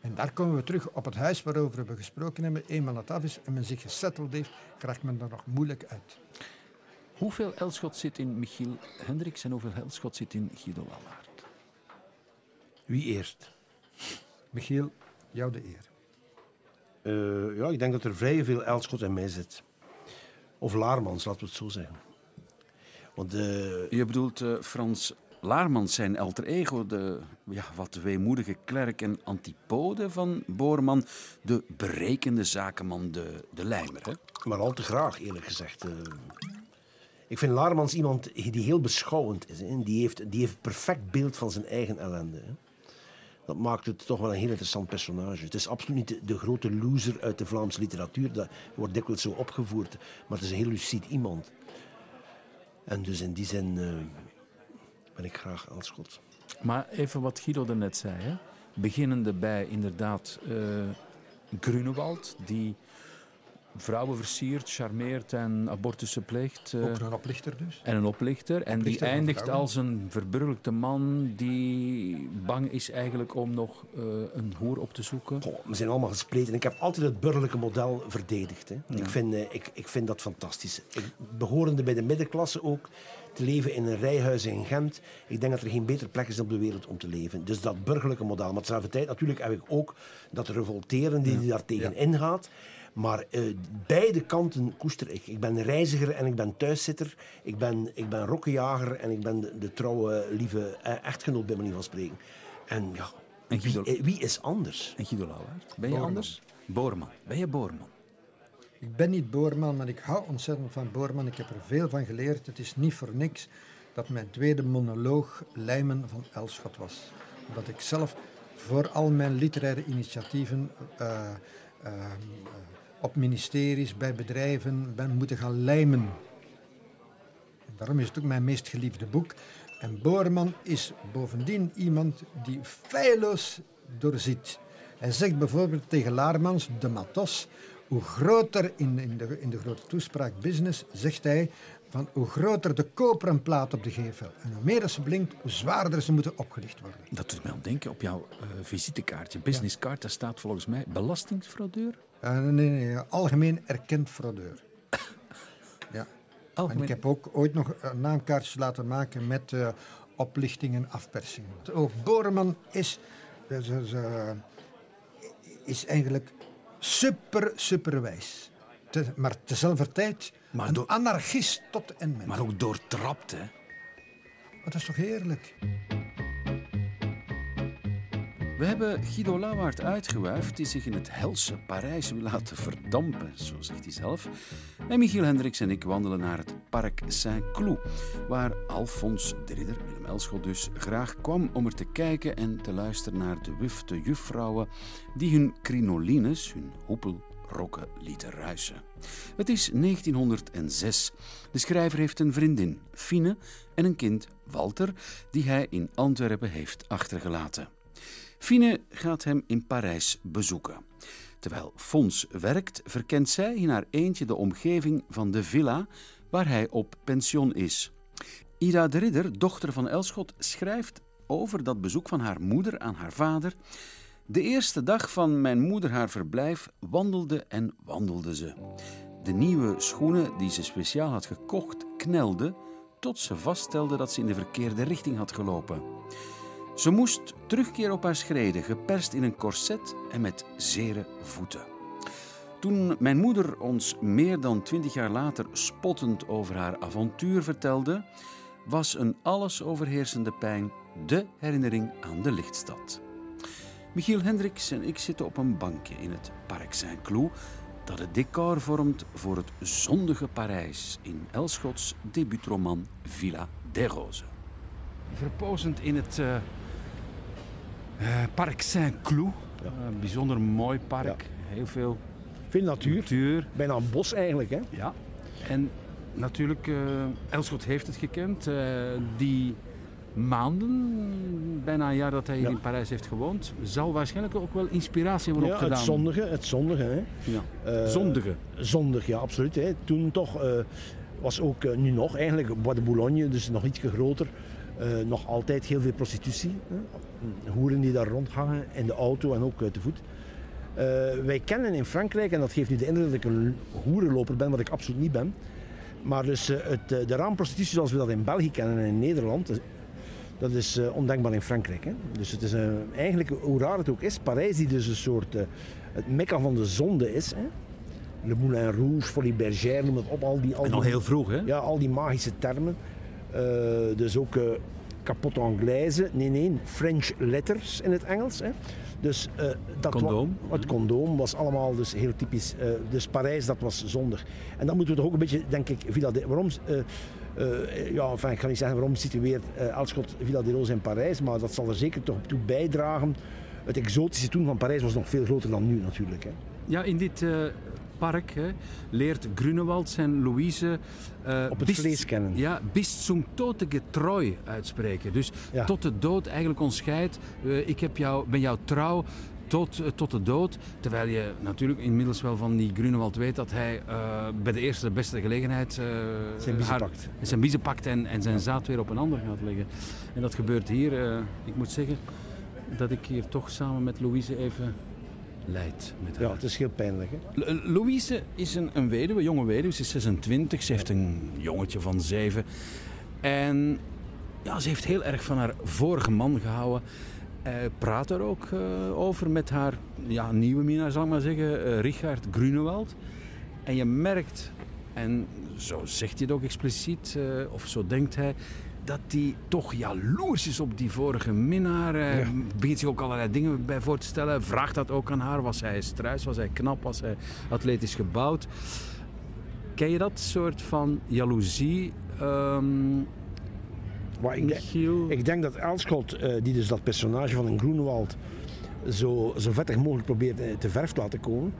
En daar komen we terug op het huis waarover we gesproken hebben. Eenmaal het af is en men zich gesetteld heeft, krijgt men er nog moeilijk uit. Hoeveel Elschot zit in Michiel Hendricks en hoeveel Elschot zit in Guido Wallaert? Wie eerst? Michiel, jou de eer. Eh, ja, ik denk dat er vrij veel Elschot in mij zit. Of Laarmans, laten we het zo zeggen. Want eh, Je bedoelt eh, Frans Laarmans, zijn alter ego, de ja, wat weemoedige klerk en antipode van Boorman, de berekende zakenman, de, de lijmer. Hè? Maar al te graag, eerlijk gezegd. eh. ik vind Laarmans iemand die heel beschouwend is. Hè. Die, heeft, die heeft een perfect beeld van zijn eigen ellende. Hè. Dat maakt het toch wel een heel interessant personage. Het is absoluut niet de, grote loser uit de Vlaamse literatuur. Dat wordt dikwijls zo opgevoerd. Maar het is een heel lucid iemand. En dus in die zin eh, ben ik graag Elschot. Maar even wat Guido net zei. Hè? Beginnende bij inderdaad eh Grunewald, die vrouwen versiert, charmeert en abortussen pleegt. eh, Ook een oplichter dus. en een oplichter. En die Oplichter eindigt als een verburgelijkte man die bang is eigenlijk om nog eh, een hoer op te zoeken. Goh, we zijn allemaal gespleten. Ik heb altijd het burgerlijke model verdedigd. Hè. Ik, vind, eh, ik, ik vind dat fantastisch. Ik, behorende bij de middenklasse ook, te leven in een rijhuis in Gent. Ik denk dat er geen betere plek is op de wereld om te leven. Dus dat burgerlijke model. Maar tezelfde tijd natuurlijk heb ik ook dat revolteren die daar tegen ingaat. Maar eh, beide kanten koester ik. Ik ben reiziger en ik ben thuiszitter. Ik ben, ik ben rokkenjager en ik ben de, de trouwe, lieve eh, echtgenoot, bij manier van spreken. En ja, En Guido- eh, wie is anders? En Guido ben je Boorman. anders? Boorman. Ben je Boorman? Ik ben niet Boorman, maar ik hou ontzettend van Boorman. Ik heb er veel van geleerd. Het is niet voor niks dat mijn tweede monoloog Lijmen van Elschot was. Omdat ik zelf voor al mijn literaire initiatieven op ministeries, bij bedrijven ben moeten gaan lijmen. En daarom is het ook mijn meest geliefde boek. En Boorman is bovendien iemand die feilloos doorziet. Hij zegt bijvoorbeeld tegen Laarmans, de matos, hoe groter in, in, de, in de grote toespraak business, zegt hij, van hoe groter de koperen plaat op de gevel en hoe meer ze blinkt, hoe zwaarder ze moeten opgelicht worden. Dat doet mij aan denken op jouw eh, visitekaartje, businesscard. Daar staat volgens mij belastingsfraudeur. Eh, nee, nee, nee, algemeen erkend fraudeur. [coughs] Ja. En Algemeen. ik heb ook ooit nog eh, naamkaartjes laten maken met eh, oplichting en afpersing. Ook Boreman is, eh, is eigenlijk super, super wijs. Te- maar tezelfde tijd Maar een door- anarchist tot en met. Maar ook doortrapt, hè? Maar dat is toch heerlijk? We hebben Guido Lauwaard uitgewuifd die zich in het helse Parijs wil laten verdampen, zo zegt hij zelf. En Michiel Hendricks en ik wandelen naar het Parc Saint-Cloud, waar Alphonse de Ridder, Willem Elschot dus, graag kwam om er te kijken en te luisteren naar de wufte juffrouwen die hun crinolines, hun hoepelrokken, lieten ruisen. Het is 1906. De schrijver heeft een vriendin, Fine, en een kind, Walter, die hij in Antwerpen heeft achtergelaten. Fine gaat hem in Parijs bezoeken. Terwijl Fons werkt, verkent zij in haar eentje de omgeving van de villa waar hij op pension is. Ida de Ridder, dochter van Elschot, schrijft over dat bezoek van haar moeder aan haar vader. De eerste dag van mijn moeder haar verblijf wandelde en wandelde ze. De nieuwe schoenen die ze speciaal had gekocht knelden tot ze vaststelde dat ze in de verkeerde richting had gelopen. Ze moest terugkeren op haar schreden, geperst in een korset en met zere voeten. Toen mijn moeder ons meer dan twintig jaar later spottend over haar avontuur vertelde, was een alles overheersende pijn de herinnering aan de lichtstad. Michiel Hendricks en ik zitten op een bankje in het Parc Saint-Cloud, dat het decor vormt voor het zondige Parijs in Elschots debuutroman Villa des Roses. Verpozend in het uh, uh, Parc Saint-Cloud, een bijzonder mooi park, heel veel Veel natuur. natuur. Bijna een bos eigenlijk. Hè? Ja. En natuurlijk, eh Elschot heeft het gekend. eh, die maanden, bijna een jaar dat hij hier Ja. in Parijs heeft gewoond, zal waarschijnlijk ook wel inspiratie hebben Ja, opgedaan. het zondige. Het zondige hè? Ja. Eh, Zondige. Zondig, ja, absoluut. Hè. Toen toch eh, was ook, eh, nu nog eigenlijk, Bois de Boulogne, dus nog ietsje groter, eh, nog altijd heel veel prostitutie. Hè. Hoeren die daar rondhangen, in de auto en ook te voet. Eh, wij kennen in Frankrijk, en dat geeft nu de indruk dat ik een hoerenloper ben, wat ik absoluut niet ben. Maar dus eh, het, de raamprostitutie zoals we dat in België kennen en in Nederland, dat is ondenkbaar in Frankrijk. Hè. Dus het is eigenlijk, hoe raar het ook is, Parijs die dus een soort, het mekka van de zonde is. Hè. Le Moulin Rouge, Folie Bergère, noem het op. Al die, al En al die- heel vroeg, hè? Ja, al die magische termen. Eh, dus ook eh kapot Anglaise. Nee, nee, French letters in het Engels. Hè. Dus, eh, dat Condoom. het condoom was allemaal dus heel typisch. eh, dus Parijs, dat was zondig. En dan moeten we toch ook een beetje, denk ik, Villa de, waarom... eh, eh, ja, enfin, ik ga niet zeggen waarom situeert eh Elschot Villa de Rose in Parijs, maar dat zal er zeker toch toe bijdragen. Het exotische toen van Parijs was nog veel groter dan nu natuurlijk. Hè. Ja, in dit eh, park hè, leert Grunewald zijn Louise... eh, Op het bist- vlees kennen. Ja, bis zum Tote getreu uitspreken. Dus Ja. tot de dood eigenlijk ons scheidt. Eh, ik heb jou, ben jou trouw tot, eh, tot de dood. Terwijl je natuurlijk inmiddels wel van die Grunewald weet dat hij bij de eerste beste gelegenheid... eh, Zijn biezen haar- pakt. zijn biezen pakt en, en zijn zaad weer op een ander gaat leggen. En dat gebeurt hier. ik moet zeggen dat ik hier toch samen met Louise even leid met haar. Ja, het is heel pijnlijk. Hè. Louise is een, een weduwe, jonge weduwe. Ze is 26. Ze heeft een jongetje van 7. En ja, ze heeft heel erg van haar vorige man gehouden. Eh, praat er ook eh, over met haar ja, nieuwe minnaar, zal ik maar zeggen, eh, Richard Grunewald. En je merkt, en zo zegt hij het ook expliciet, eh, of zo denkt hij, dat hij toch jaloers is op die vorige minnaar. Hij Ja. begint zich ook allerlei dingen bij voor te stellen. Vraagt dat ook aan haar. Was hij struis? Was hij knap? Was hij atletisch gebouwd? Ken je dat soort van jaloezie, ehm Maar ik, denk-? Ik denk dat Elschot, eh, die dus dat personage van een Groenewald zo, zo vettig mogelijk probeert eh, te verf te laten komen,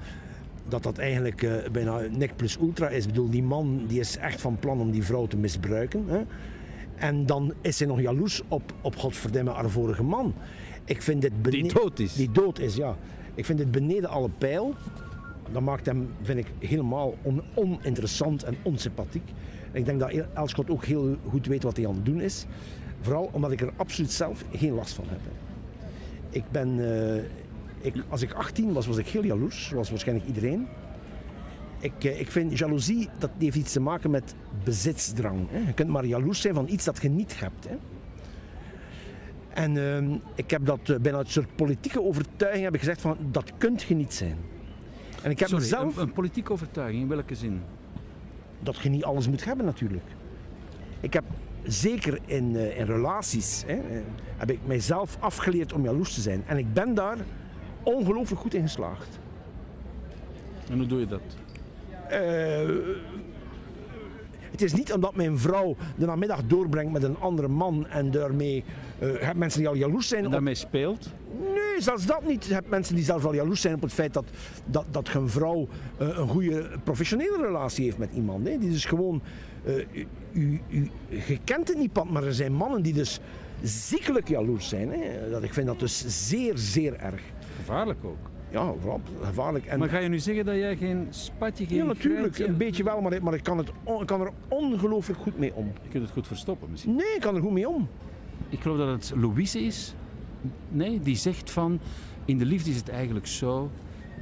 dat dat eigenlijk eh, bijna nek plus ultra is. Ik bedoel, die man die is echt van plan om die vrouw te misbruiken. Hè? En dan is hij nog jaloers op, op godverdomme haar vorige man. Ik vind dit Die dood is. Die dood is, ja. Ik vind dit beneden alle pijl. Dat maakt hem, vind ik, helemaal on- oninteressant en onsympathiek. Ik denk dat Elschot ook heel goed weet wat hij aan het doen is. Vooral omdat ik er absoluut zelf geen last van heb. Ik ben, eh, ik, als ik 18 was, was ik heel jaloers, zoals waarschijnlijk iedereen. Ik, eh, ik vind jaloezie, dat heeft iets te maken met bezitsdrang. Hè. Je kunt maar jaloers zijn van iets dat je niet hebt. Hè. En ehm, ik heb dat eh, bijna uit een soort politieke overtuiging heb ik gezegd van, dat kunt je niet zijn. En ik heb Sorry, mezelf een, een politieke overtuiging, in welke zin? dat je niet alles moet hebben natuurlijk. Ik heb zeker in, eh, in relaties, hè, heb ik mijzelf afgeleerd om jaloers te zijn. En ik ben daar ongelooflijk goed in geslaagd. En hoe doe je dat? Eh, het is niet omdat mijn vrouw de namiddag doorbrengt met een andere man en daarmee eh, heb mensen die al jaloers zijn En op daarmee speelt? Nee, zelfs dat niet. Je hebt mensen die zelfs al jaloers zijn op het feit dat, dat, dat je een vrouw eh, een goede professionele relatie heeft met iemand. Hè. Die dus gewoon, eh, u, u, u- je kent het niet, pand, maar er zijn mannen die dus ziekelijk jaloers zijn. Hè. Dat, ik vind dat dus zeer, zeer erg. Gevaarlijk ook. Ja, vooral gevaarlijk. En, Maar ga je nu zeggen dat jij geen spatje, geen ja, natuurlijk, een beetje wel, maar, ik- maar ik, kan het, ik kan er ongelooflijk goed mee om. Je kunt het goed verstoppen misschien. Nee, ik kan er goed mee om. Ik geloof dat het Louise is. Nee, die zegt van... In de liefde is het eigenlijk zo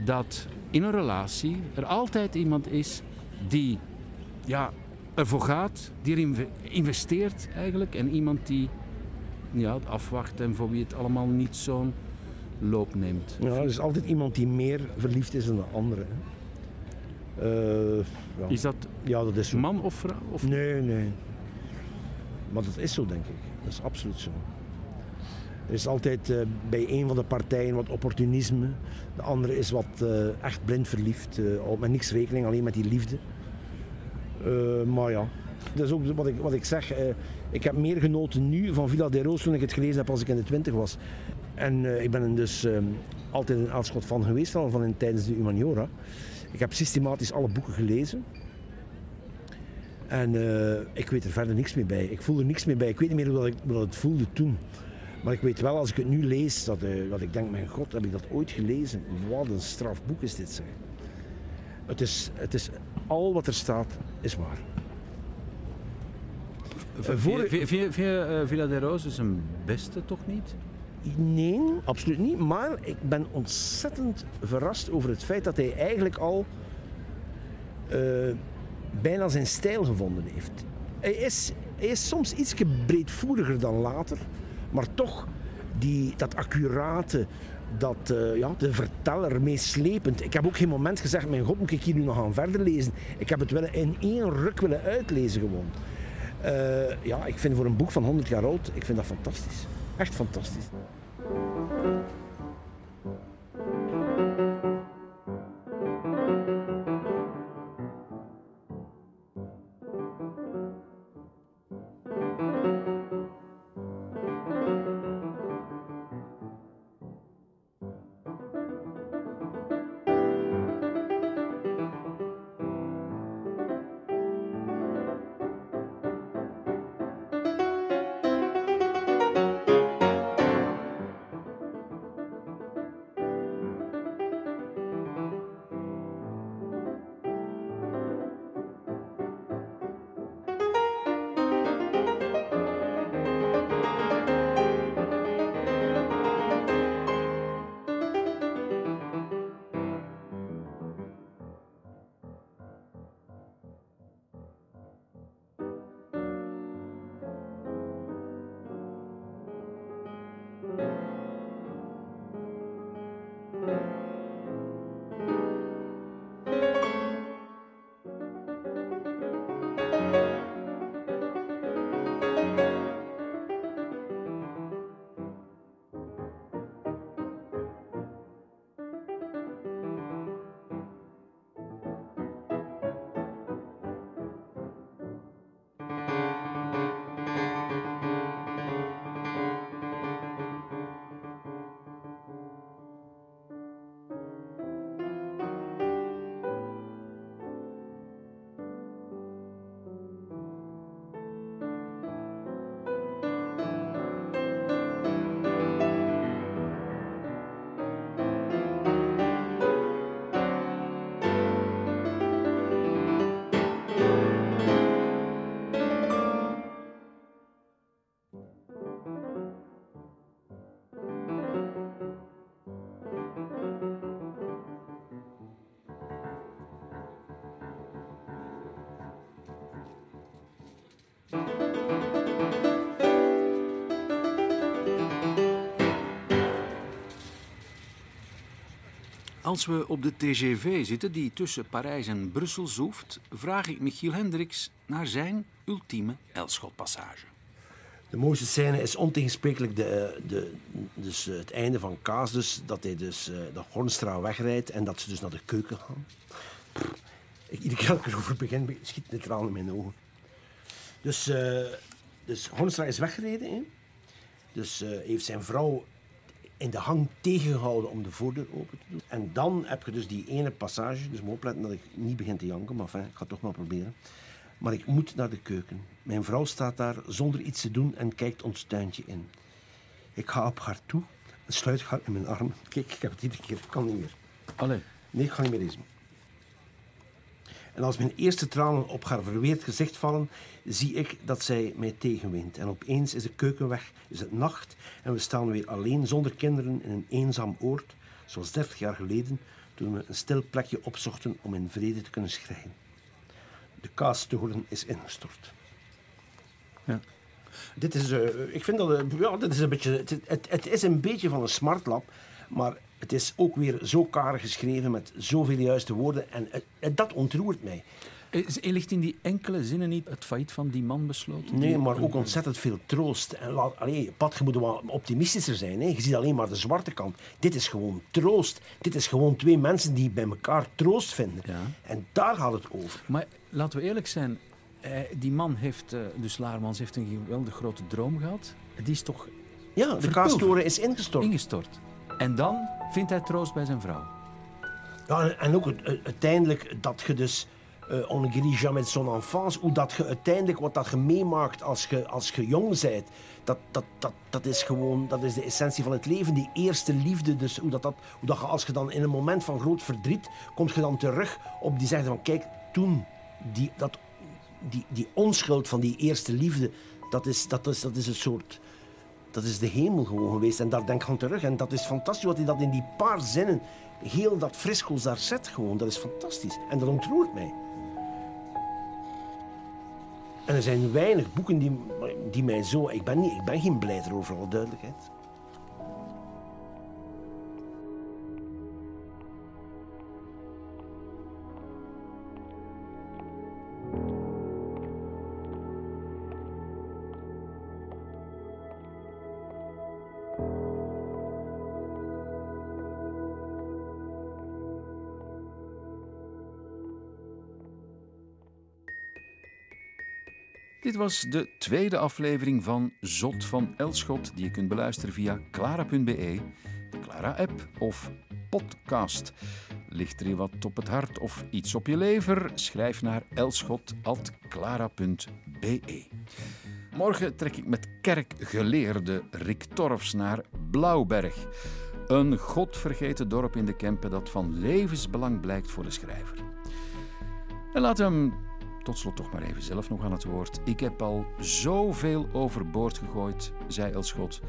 dat in een relatie er altijd iemand is die ja, ervoor gaat, die erin investeert eigenlijk. En iemand die ja, het afwacht en voor wie het allemaal niet zo'n loop neemt. Ja, er is altijd iemand die meer verliefd is dan de andere. hè. Eh, ja. Is dat ja, dat is zo. man of vrouw? Of... Nee, nee. Maar dat is zo, denk ik. Dat is absoluut zo. Er is altijd eh, bij een van de partijen wat opportunisme. De andere is wat eh, echt blind verliefd. eh, houdt met niks rekening, alleen met die liefde. Eh, maar ja, dat is ook wat ik, wat ik zeg. eh, ik heb meer genoten nu van Villa de Roos toen ik het gelezen heb als ik in de twintig was. En eh, ik ben er dus eh, altijd een Elschot van geweest, al van in, tijdens de Humaniora. Ik heb systematisch alle boeken gelezen. En eh, ik weet er verder niks meer bij. Ik voel er niks meer bij. Ik weet niet meer hoe dat ik, hoe dat het voelde toen. Maar ik weet wel, als ik het nu lees, dat, eh, dat ik denk, mijn god, heb ik dat ooit gelezen? Wat een straf boek is dit, zeg. Het is, het is, al wat er staat, is waar. Voor- je- vind je, eh, Villa de Roos is een beste toch niet? Nee, absoluut niet. Maar ik ben ontzettend verrast over het feit dat hij eigenlijk al eh, bijna zijn stijl gevonden heeft. Hij is, hij is soms iets breedvoeriger dan later, maar toch die, dat accurate, dat, eh, ja, de verteller meeslepend. Ik heb ook geen moment gezegd, mijn god, moet ik hier nu nog gaan verder lezen? Ik heb het willen in één ruk willen uitlezen gewoon. Eh, ja, ik vind voor een boek van 100 jaar oud, ik vind dat fantastisch. Echt fantastisch. Música Als we op de TGV zitten die tussen Parijs en Brussel zoeft, vraag ik Michiel Hendricks naar zijn ultieme Elschotpassage. De mooiste scène is ontegensprekelijk de, de, dus het einde van Kaas. Dus, dat hij dus uh, de Hornstra wegrijdt en dat ze dus naar de keuken gaan. Ik, iedere keer dat ik erover begin, schiet het traan in mijn ogen. Dus, dus Hornstra is weggereden. Hè? Dus heeft zijn vrouw in de hang tegengehouden om de voordeur open te doen. En dan heb je dus die ene passage, dus moet opletten dat ik niet begin te janken, maar enfin, ik ga het toch maar proberen. Maar ik moet naar de keuken. Mijn vrouw staat daar zonder iets te doen en kijkt ons tuintje in. Ik ga op haar toe en sluit haar in mijn arm. [laughs] Kijk, ik heb het iedere keer. Ik kan niet meer. Allee. Nee, ik ga niet meer lezen. En als mijn eerste tranen op haar verweerd gezicht vallen, zie ik dat zij mij tegenwint. En opeens is de keuken weg, is het nacht en we staan weer alleen zonder kinderen in een eenzaam oord, zoals 30 jaar geleden, toen we een stil plekje opzochten om in vrede te kunnen schrijven. De kaastoren is ingestort. Ja. Dit is, uh, ik vind dat, uh, ja, dit is een beetje, het, het, het is een beetje van een smartlap, maar het is ook weer zo karig geschreven met zoveel juiste woorden. En dat ontroert mij. Ligt in die enkele zinnen niet het failliet van die man besloten? Nee, maar ook ontzettend veel troost. En laat, allee, Pat, je moet wel optimistischer zijn. Hè. Je ziet alleen maar de zwarte kant. Dit is gewoon troost. Dit is gewoon twee mensen die bij elkaar troost vinden. Ja. En daar gaat het over. Maar laten we eerlijk zijn. die man heeft, uh, dus Laarmans, heeft een geweldig grote droom gehad. Die is toch Ja, de kaastoren is ingestort. Ingestort. En dan vindt hij troost bij zijn vrouw. Ja, en ook uiteindelijk dat je dus... Uh, on guérit jamais son enfance. Hoe dat je uiteindelijk, wat dat je meemaakt als je, als je jong bent, dat, dat, dat, dat is gewoon dat is de essentie van het leven. Die eerste liefde. Dus hoe dat, dat, hoe dat je, als je dan in een moment van groot verdriet, komt je dan terug op die zeggen van kijk, toen, die, dat, die, die onschuld van die eerste liefde, dat is, dat is, dat is een soort dat is de hemel gewoon geweest. En daar denk ik aan terug. En dat is fantastisch wat hij dat in die paar zinnen, heel dat frisco's daar zet gewoon. Dat is fantastisch. En dat ontroert mij. En er zijn weinig boeken die, die mij zo... Ik ben, niet, ik ben geen blijder over alle duidelijkheid. Dit was de tweede aflevering van Zot van Elschot, die je kunt beluisteren via clara.be, de Clara-app of podcast. Ligt er je wat op het hart of iets op je lever? Schrijf naar elschot.clara.be. Morgen trek ik met kerkgeleerde Rick Torfs naar Blauwberg. Een godvergeten dorp in de Kempen dat van levensbelang blijkt voor de schrijver. En laat hem tot slot toch maar even zelf nog aan het woord. Ik heb al zoveel overboord gegooid, zei Elschot,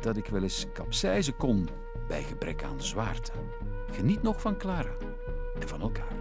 dat ik wel eens kapseizen kon bij gebrek aan zwaarte. Geniet nog van Clara en van elkaar.